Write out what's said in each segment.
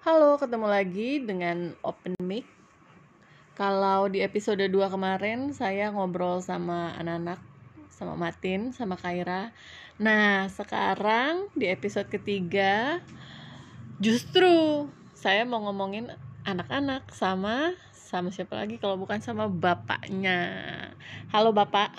Halo, ketemu lagi dengan Open Mic. Kalau di episode 2 kemarin saya ngobrol sama anak-anak, sama Matin, sama Kaira. Nah, sekarang di episode ketiga justru saya mau ngomongin anak-anak sama sama siapa lagi kalau bukan sama bapaknya. Halo Bapak.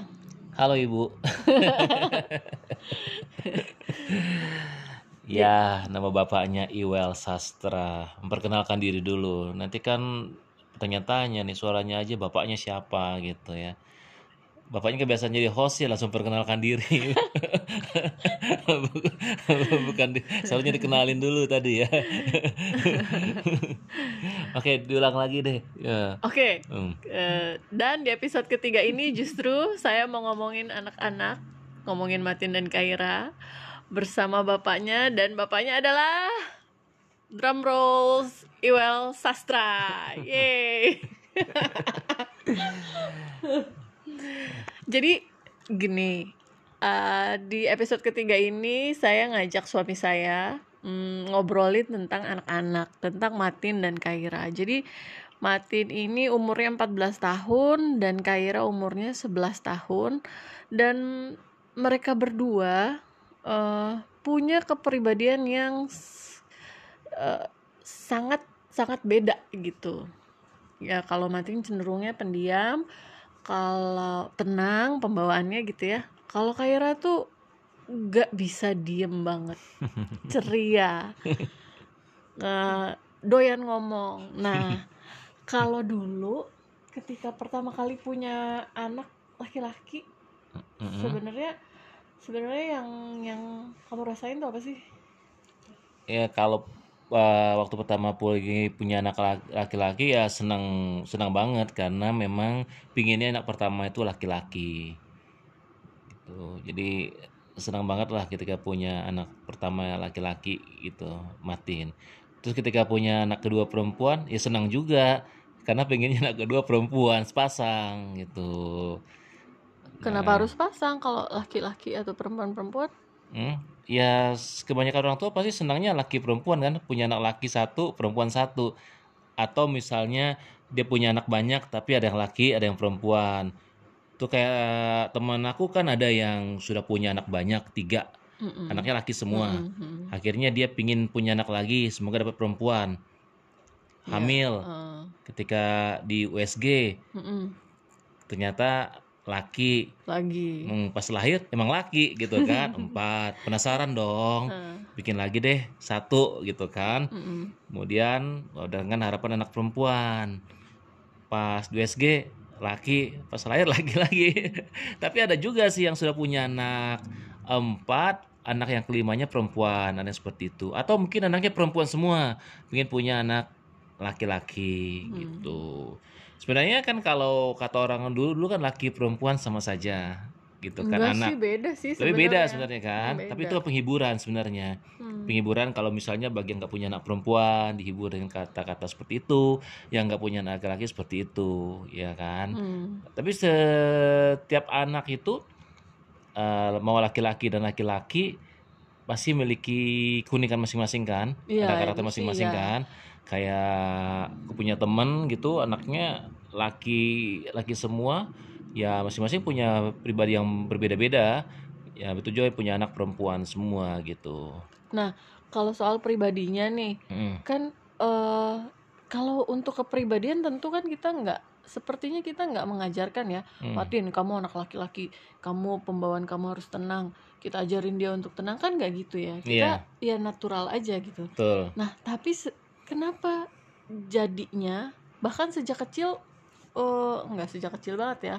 Halo Ibu. ya, nama bapaknya Iwel Sastra. Memperkenalkan diri dulu. Nanti kan tanya-tanya nih suaranya aja bapaknya siapa gitu ya. Bapaknya kebiasaan jadi host ya langsung perkenalkan diri. Bukan seharusnya dikenalin dulu tadi ya. Oke, diulang lagi deh. Ya. Oke. Hmm. Eh, dan di episode ketiga ini justru saya mau ngomongin anak-anak, ngomongin Matin dan Kaira bersama bapaknya dan bapaknya adalah drum rolls Iwel Sastra. Yeay. Jadi gini, eh, di episode ketiga ini saya ngajak suami saya mm, ngobrolin tentang anak-anak, tentang Matin dan Kaira. Jadi Matin ini umurnya 14 tahun dan Kaira umurnya 11 tahun dan mereka berdua eh, punya kepribadian yang eh, sangat sangat beda gitu. Ya kalau Matin cenderungnya pendiam, kalau tenang pembawaannya gitu ya. Kalau Kaira tuh nggak bisa diem banget, ceria, Eh, doyan ngomong. Nah kalau dulu ketika pertama kali punya anak laki-laki Mm-mm. sebenarnya sebenarnya yang yang kamu rasain tuh apa sih? ya kalau uh, waktu pertama punya anak la- laki-laki ya senang senang banget. Karena memang pinginnya anak pertama itu laki-laki. Gitu. Jadi senang banget lah ketika punya anak pertama laki-laki gitu matiin terus ketika punya anak kedua perempuan ya senang juga. Karena pengennya anak kedua perempuan sepasang gitu Kenapa Nah. harus pasang kalau laki-laki atau perempuan-perempuan? Hmm, ya kebanyakan orang tua pasti senangnya laki perempuan kan punya anak laki satu perempuan satu atau misalnya dia punya anak banyak tapi ada yang laki ada yang perempuan tuh kayak teman aku kan ada yang sudah punya anak banyak tiga Mm-mm. anaknya laki semua Mm-mm. akhirnya dia pingin punya anak lagi semoga dapat perempuan Iya. hamil Eh, ketika di USG mm-mm. ternyata laki. Lagi. Hmm, pas lahir emang laki gitu kan. Empat. Penasaran dong. Eh, bikin lagi deh satu gitu kan. Mm-mm. kemudian oh, dengan harapan anak perempuan. Pas di USG laki. Pas lahir laki-laki tapi ada juga sih yang sudah punya anak. Empat anak yang kelimanya perempuan. Yang seperti itu. Atau mungkin anaknya perempuan semua. Ingin punya anak laki-laki Hmm. gitu sebenarnya kan kalau kata orang dulu dulu kan laki perempuan sama saja gitu kan Enggak anak sih beda sih tapi beda sebenarnya. sebenarnya kan Beda. tapi itu penghiburan sebenarnya Hmm. penghiburan kalau misalnya bagian nggak punya anak perempuan dihibur dengan kata-kata seperti itu yang nggak punya anak laki seperti itu ya kan Hmm. tapi setiap anak itu eh, mau laki-laki dan laki-laki pasti memiliki keunikan masing-masing kan Iya, ada karakter masing-masing iya. kan kayak aku punya temen gitu anaknya laki laki semua ya masing-masing punya pribadi yang berbeda-beda. Ya betul juga punya anak perempuan semua gitu. Kalau soal pribadinya nih, Mm. kan eh kalau untuk kepribadian tentu kan kita nggak sepertinya kita nggak mengajarkan ya. Mm. Matin kamu anak laki-laki kamu pembawaan kamu harus tenang kita ajarin dia untuk tenang. Kan nggak gitu ya. Kita ya natural aja gitu. Betul. Nah tapi se- kenapa jadinya bahkan sejak kecil eh nggak sejak kecil banget ya.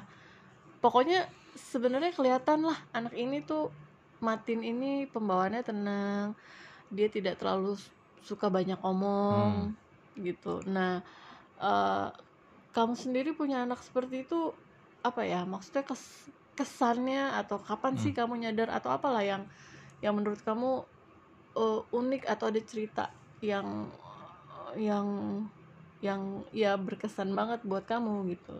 Pokoknya sebenarnya kelihatan lah anak ini tuh Matin ini pembawaannya tenang dia tidak terlalu suka banyak omong gitu. Nah eh, kamu sendiri punya anak seperti itu apa ya maksudnya kes- kesannya atau kapan sih kamu nyadar atau apalah yang yang menurut kamu eh, unik atau ada cerita yang yang yang ya berkesan banget buat kamu gitu.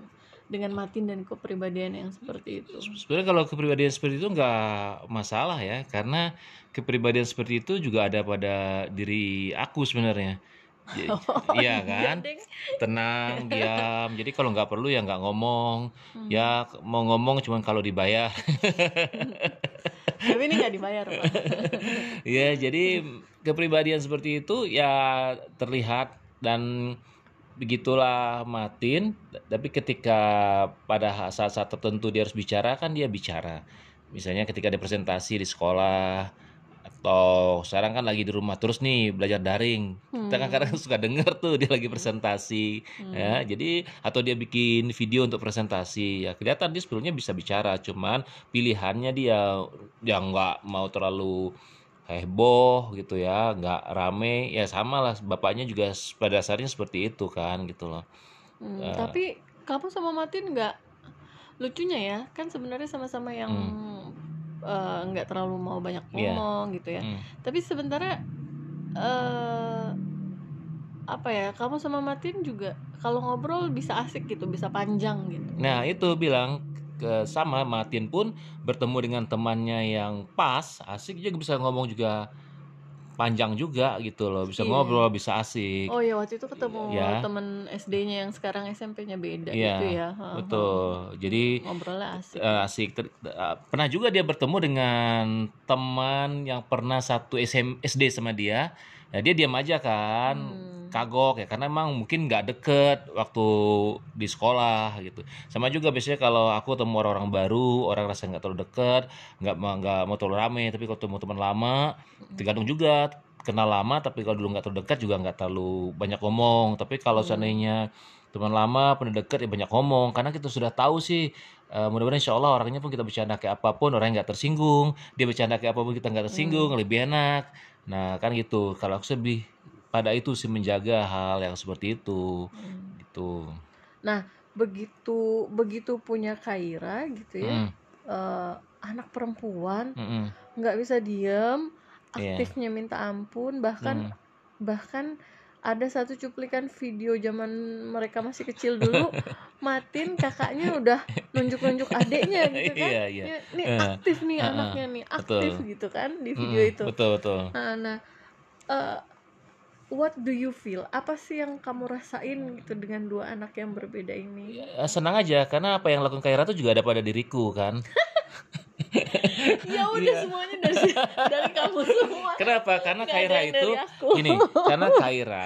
Dengan Matin dan kepribadian yang seperti itu. Sebenarnya kalau kepribadian seperti itu nggak masalah ya karena kepribadian seperti itu juga ada pada diri aku sebenarnya. Oh, iya kan? Deng. tenang diam. Jadi kalau nggak perlu ya nggak ngomong. Hmm. ya mau ngomong cuman kalau dibayar Tapi ini nggak dibayar, Pak. ya jadi kepribadian seperti itu ya terlihat dan begitulah Martin tapi ketika pada saat-saat tertentu dia harus bicara kan dia bicara misalnya ketika ada presentasi di sekolah atau sekarang kan lagi di rumah terus nih belajar daring kita kan Hmm. kadang suka denger tuh dia lagi presentasi Hmm. ya jadi atau dia bikin video untuk presentasi ya kelihatan dia sebetulnya bisa bicara cuman pilihannya dia yang nggak mau terlalu heboh gitu ya nggak rame ya sama lah bapaknya juga pada dasarnya seperti itu kan gitu loh Hmm, Eh. tapi kamu sama Martin nggak lucunya ya kan sebenarnya sama-sama yang eh, nggak terlalu mau banyak. Iya. ngomong gitu ya Hmm. tapi sebenarnya eh apa ya kamu sama Martin juga kalau ngobrol bisa asik gitu bisa panjang gitu nah itu bilang ke sama Martin pun bertemu dengan temannya yang pas asik juga bisa ngomong juga panjang juga gitu loh bisa Iya. ngobrol bisa asik oh ya waktu itu ketemu Ya. temen SD-nya yang sekarang SMP-nya beda Iya, gitu ya Ha, ha. betul jadi ngobrolnya asik eh, asik Ter- eh, pernah juga dia bertemu dengan teman yang pernah satu SM, SD sama dia nah dia diam aja kan Hmm. Kagok ya karena emang mungkin nggak deket waktu di sekolah gitu. Sama juga biasanya kalau aku ketemu orang-orang baru orang rasa nggak terlalu deket nggak nggak mau terlalu rame tapi kalau ketemu teman lama tergantung juga kenal lama tapi kalau dulu nggak terlalu dekat juga nggak terlalu banyak ngomong. Tapi kalau Hmm. seandainya teman lama pernah deket ya banyak ngomong. Karena kita sudah tahu sih eh, mudah-mudahan insya Allah orangnya pun kita bercanda kayak apa pun orangnya nggak tersinggung. Dia bercanda kayak apa pun kita nggak tersinggung lebih enak. Nah kan gitu. Kalau aku lebih pada itu sih menjaga hal yang seperti itu Hmm. gitu begitu begitu punya Kaira gitu ya Mm, eh, anak perempuan mm, mm, nggak bisa diem Iya. aktifnya minta ampun bahkan mm. bahkan ada satu cuplikan video zaman mereka masih kecil dulu Matin kakaknya udah nunjuk-nunjuk adeknya gitu kan Iya, iya. Ini, nih aktif nih eh, anaknya nih aktif betul. gitu kan di video Mm, itu betul betul nah nah eh, what do you feel apa sih yang kamu rasain gitu dengan dua anak yang berbeda ini Ya, senang aja karena apa yang lakukan Kaira tuh juga ada pada diriku kan ya udah Iya. semuanya dari dari kamu semua Kenapa? Karena ada Kaira itu gini, karena Kaira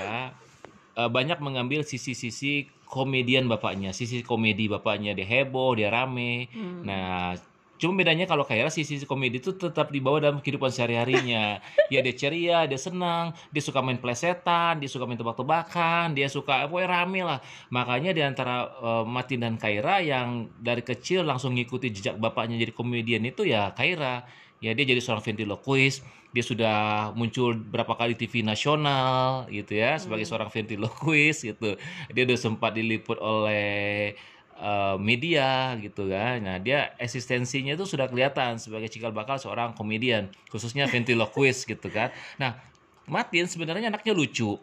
eh, banyak mengambil sisi-sisi komedian bapaknya, sisi komedi bapaknya dia heboh, dia rame. Hmm. Nah, cuma bedanya kalau Kaira sisi komedi itu tetap dibawa dalam kehidupan sehari-harinya. ya dia ceria, dia senang, dia suka main plesetan, dia suka main tebak-tebakan, dia suka pokoknya rame lah. Makanya di antara eh, Martin dan Kaira yang dari kecil langsung ngikuti jejak bapaknya jadi komedian itu ya Kaira. Ya dia jadi seorang ventriloquist, dia sudah muncul berapa kali TV nasional gitu ya sebagai Hmm. seorang ventriloquist gitu. Dia udah sempat diliput oleh eh, media gitu kan. Nah, dia eksistensinya itu sudah kelihatan sebagai cikal bakal seorang komedian, khususnya ventriloquist gitu kan. Nah, Martin sebenarnya anaknya lucu.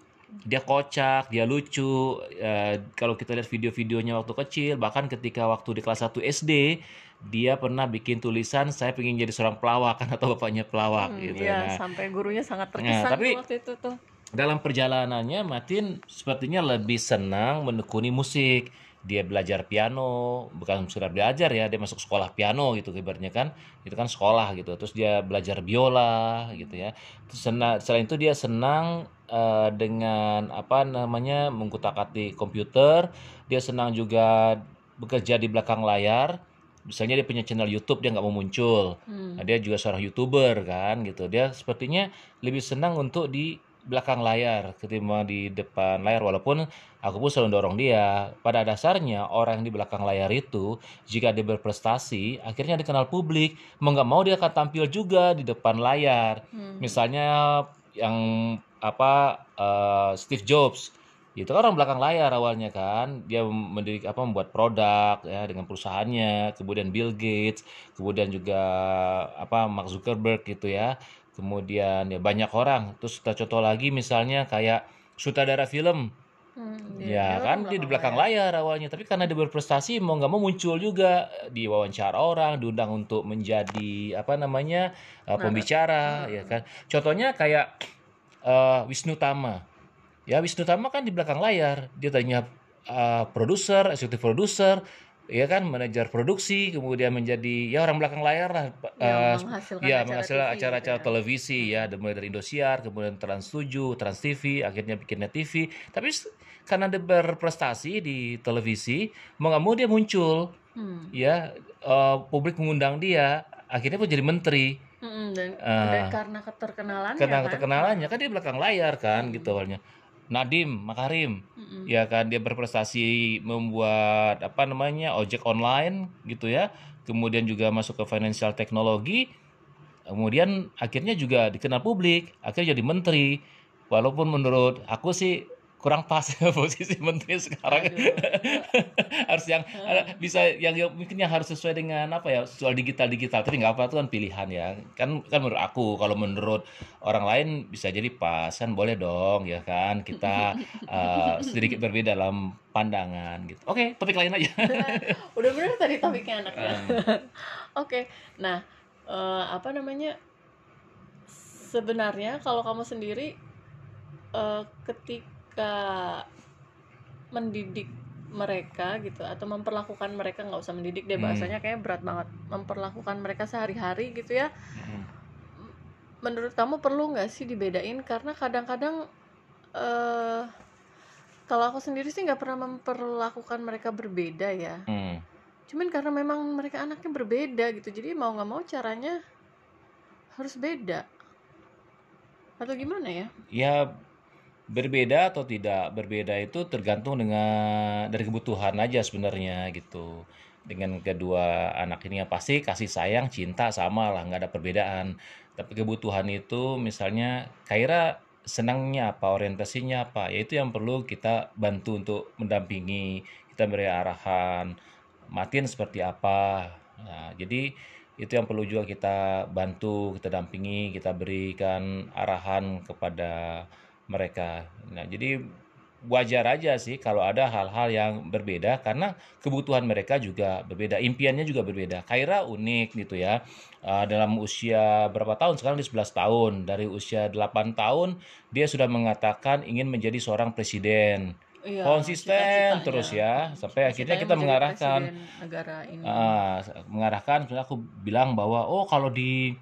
Dia kocak, dia lucu. Eh, kalau kita lihat video-videonya waktu kecil, bahkan ketika waktu di kelas 1 SD, dia pernah bikin tulisan saya pengen jadi seorang pelawak kan atau bapaknya pelawak Hmm, gitu. iya, Nah, sampai gurunya sangat terkesan tapi- tuh waktu itu tuh. Dalam perjalanannya Martin sepertinya lebih senang menekuni musik. Dia belajar piano, bukan sekedar belajar ya, dia masuk sekolah piano gitu ibaratnya kan. Itu kan sekolah gitu. Terus dia belajar biola gitu ya. Terus sena- selain itu dia senang eh, dengan apa namanya mengkutak-atik komputer. Dia senang juga bekerja di belakang layar. Misalnya dia punya channel YouTube dia nggak mau muncul. Hmm. Nah, dia juga seorang youtuber kan gitu. Dia sepertinya lebih senang untuk di belakang layar ketimbang di depan layar. Walaupun aku pun selalu dorong dia. Pada dasarnya orang yang di belakang layar itu jika dia berprestasi akhirnya dikenal publik. Mau nggak mau dia akan tampil juga di depan layar. Hmm. Misalnya yang apa eh, Steve Jobs. Itu kan orang belakang layar awalnya kan. Dia mendidik apa membuat produk ya dengan perusahaannya. Kemudian Bill Gates. Kemudian juga apa Mark Zuckerberg gitu ya kemudian ya banyak orang. Terus kita contoh lagi misalnya kayak sutradara film. Hmm, ya dia kan dia di belakang layar. awalnya. Tapi karena dia berprestasi mau nggak mau muncul juga. Di wawancara orang diundang untuk menjadi apa namanya uh, pembicara Hmm. ya kan. Contohnya kayak uh, Wisnu Tama. Ya Wisnu Tama kan di belakang layar. Dia tadinya uh, produser, eksekutif produser, ya kan manajer produksi, kemudian menjadi ya orang belakang layar lah. Yang uh, menghasilkan ya acara menghasilkan acara-acara gitu ya. televisi ya, dan mulai dari Indosiar, kemudian Trans 7, Trans TV, akhirnya bikin Net TV. Tapi karena dia berprestasi di televisi, mau nggak mau dia muncul, Hmm. ya uh, publik mengundang dia, akhirnya pun jadi menteri. Mm-mm, dan, Ah. dan karena keterkenalannya Karena kan. keterkenalannya kan dia belakang layar kan gitu awalnya. Nadim Makarim, Mm-mm. ya kan dia berprestasi membuat apa namanya ojek online gitu ya. Kemudian juga masuk ke financial technology. Kemudian akhirnya juga dikenal publik, akhirnya jadi menteri. Walaupun menurut aku sih kurang pas posisi menteri sekarang harus yang bisa yang, yang mungkin yang harus sesuai dengan apa ya soal digital digital tapi nggak apa itu kan pilihan ya kan kan menurut aku kalau menurut orang lain bisa jadi pas kan boleh dong ya kan kita eh, sedikit berbeda dalam pandangan gitu oke topik lain aja Udah bener tadi topiknya anaknya. Hmm. Oke, nah eh, apa namanya? Sebenarnya kalau kamu sendiri eh, ketika mendidik mereka gitu atau memperlakukan mereka nggak usah mendidik deh Hmm. bahasanya kayak berat banget memperlakukan mereka sehari-hari gitu ya Hmm. menurut kamu perlu nggak sih dibedain karena kadang-kadang eh kalau aku sendiri sih nggak pernah memperlakukan mereka berbeda ya Hmm. cuman karena memang mereka anaknya berbeda gitu jadi mau nggak mau caranya harus beda atau gimana ya ya berbeda atau tidak? Berbeda itu tergantung dengan dari kebutuhan aja sebenarnya gitu. Dengan kedua anak ini yang pasti kasih sayang cinta sama lah nggak ada perbedaan. Tapi kebutuhan itu misalnya Kaira senangnya apa orientasinya apa? Ya itu yang perlu kita bantu untuk mendampingi kita beri arahan Matin seperti apa. Nah, jadi itu yang perlu juga kita bantu kita dampingi kita berikan arahan kepada mereka. Nah jadi wajar aja sih kalau ada hal-hal yang berbeda karena kebutuhan mereka juga berbeda impiannya juga berbeda. Kaira unik gitu ya. Uh, dalam usia berapa tahun? Sekarang di 11 tahun. Dari usia 8 tahun dia sudah mengatakan ingin menjadi seorang presiden. Iya, konsisten cita-citanya. terus ya sampai akhirnya kita mengarahkan. negara ini. Ah, mengarahkan. Aku bilang bahwa oh kalau di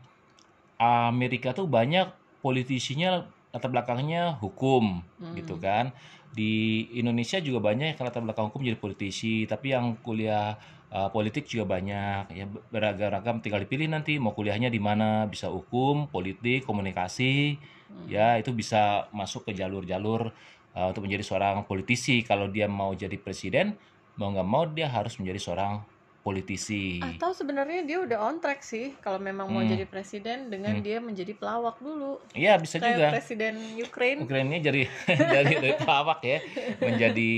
Amerika tuh banyak politisinya latar belakangnya hukum Hmm. gitu kan di Indonesia juga banyak yang latar belakang hukum jadi politisi tapi yang kuliah uh, politik juga banyak ya beragam-ragam tinggal dipilih nanti mau kuliahnya di mana bisa hukum politik komunikasi Hmm. ya itu bisa masuk ke jalur-jalur uh, untuk menjadi seorang politisi kalau dia mau jadi presiden mau nggak mau dia harus menjadi seorang politisi. Atau sebenarnya dia udah on track sih kalau memang mau Hmm. jadi presiden dengan Hmm. dia menjadi pelawak dulu. Iya bisa kayak juga. presiden Ukraine. Ukraina jadi dari dari pelawak ya menjadi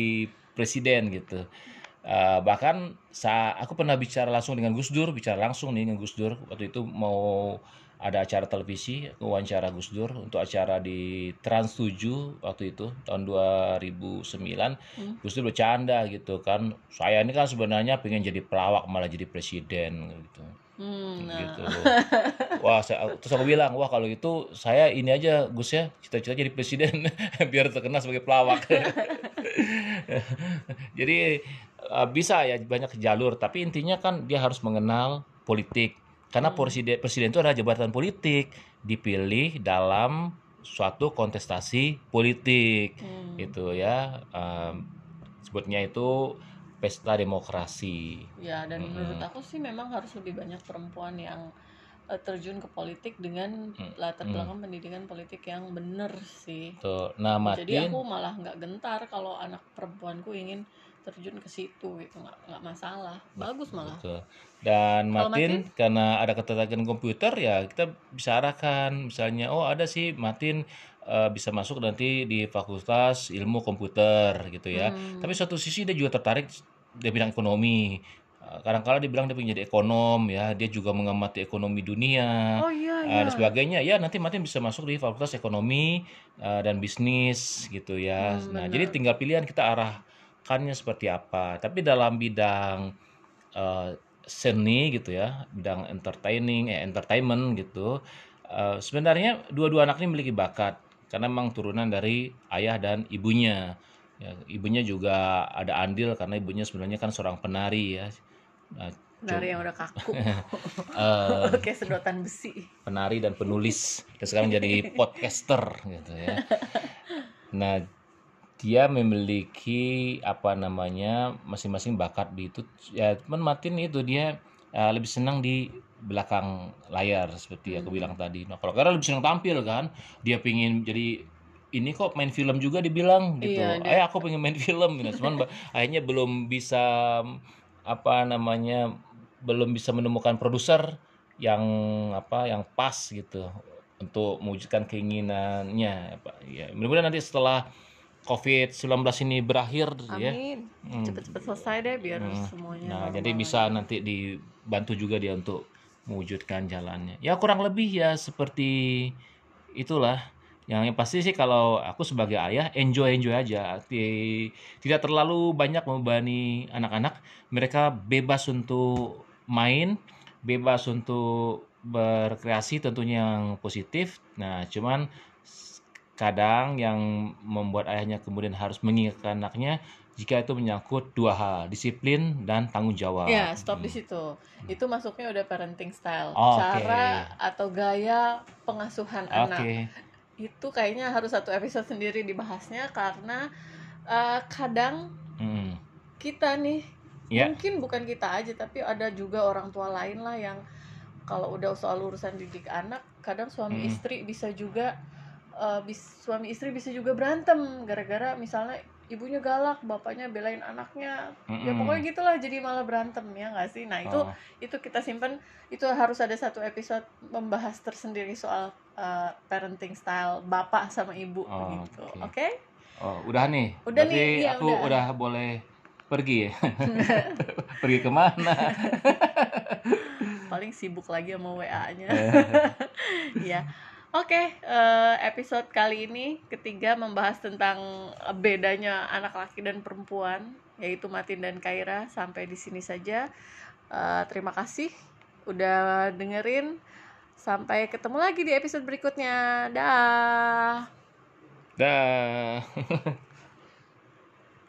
presiden gitu. Uh, bahkan sa aku pernah bicara langsung dengan Gus Dur bicara langsung nih dengan Gus Dur. Waktu itu mau ada acara televisi wawancara Gus Dur untuk acara di Trans 7 waktu itu tahun 2009 Hmm. Gus Dur bercanda gitu kan saya ini kan sebenarnya pengen jadi pelawak malah jadi presiden gitu Hmm, nah. gitu. Wah, saya, terus aku bilang, wah kalau gitu saya ini aja Gus ya, cita-cita jadi presiden biar terkenal sebagai pelawak. jadi eh, bisa ya banyak jalur, tapi intinya kan dia harus mengenal politik. Karena Hmm. presiden presiden itu adalah jabatan politik, dipilih dalam suatu kontestasi politik Hmm. gitu ya. Em, sebutnya itu pesta demokrasi. Ya, dan Mm-mm. menurut aku sih memang harus lebih banyak perempuan yang terjun ke politik dengan Mm, latar belakang pendidikan politik yang bener sih. Tuh, nah Jadi Matin, aku malah nggak gentar kalau anak perempuanku ingin terjun ke situ gitu nggak nggak masalah bagus malah Betul. Dan Kalau Matin karena ada ketertarikan komputer ya kita bisa arahkan misalnya oh ada sih Matin eh, bisa masuk nanti di Fakultas Ilmu Komputer gitu ya. Hmm. Tapi suatu sisi dia juga tertarik di bidang ekonomi. Eh, Kadang-kala dia bilang dia pengen jadi ekonom ya, dia juga mengamati ekonomi dunia oh iya eh, iya dan sebagainya. Ya nanti Matin bisa masuk di Fakultas Ekonomi eh, dan Bisnis gitu ya. Hmm, Nah, benar. jadi tinggal pilihan kita arahkannya seperti apa. Tapi dalam bidang eh, seni gitu ya, bidang entertaining, eh, entertainment gitu. eh, sebenarnya dua-dua anak ini memiliki bakat. karena memang turunan dari ayah dan ibunya. Ya, ibunya juga ada andil karena ibunya sebenarnya kan seorang penari ya. Nah, Penari yang udah kaku. eh, Kayak sedotan besi. penari dan penulis dan sekarang jadi podcaster gitu ya. Nah, dia memiliki apa namanya masing-masing bakat di itu ya cuman Martin itu dia eh, lebih senang di belakang layar seperti aku bilang tadi. Nah, kalau Kara lebih senang tampil kan, dia pingin jadi ini kok main film juga dibilang gitu. Iya, Ayah aku pengen main film gitu. Cuman akhirnya belum bisa apa namanya belum bisa menemukan produser yang apa yang pas gitu untuk mewujudkan keinginannya ya mudah-mudahan nanti setelah COVID-19 ini berakhir ya Amin. Hmm. Cepet-cepet selesai deh biar Hmm. semuanya. Nah, jadi bisa nanti dibantu juga dia untuk mewujudkan jalannya. Ya kurang lebih ya seperti itulah. Yang pasti sih kalau aku sebagai ayah enjoy enjoy aja. Ti- Tidak terlalu banyak membebani anak-anak. Mereka bebas untuk main, bebas untuk berkreasi tentunya yang positif. Nah, cuman kadang yang membuat ayahnya kemudian harus mengingatkan anaknya jika itu menyangkut dua hal, disiplin dan tanggung jawab. Ya, stop di Hmm. situ. Itu masuknya udah parenting style. Oke. Cara atau gaya pengasuhan Oke. anak. Itu kayaknya harus satu episode sendiri dibahasnya karena eh, kadang Hmm. kita nih Ya. mungkin bukan kita aja tapi ada juga orang tua lain lah yang kalau udah soal urusan didik anak kadang suami Mm. istri bisa juga eh, bis- suami istri bisa juga berantem gara-gara misalnya ibunya galak bapaknya belain anaknya ya Mm-mm. pokoknya gitulah jadi malah berantem ya nggak sih nah itu Oh, itu kita simpan itu harus ada satu episode membahas tersendiri soal eh, parenting style bapak sama ibu Oh, gitu oke. oke oh, udah nih. Udah Berarti nih, iya, aku udah. udah boleh pergi ya. pergi ke mana? paling sibuk lagi sama WA-nya. Eh. ya. Oke, eh, episode kali ini ketiga membahas tentang bedanya anak laki dan perempuan, yaitu Matin dan Kaira. Sampai di sini saja. Eh, terima kasih udah dengerin. Sampai ketemu lagi di episode berikutnya. Dah. Dah.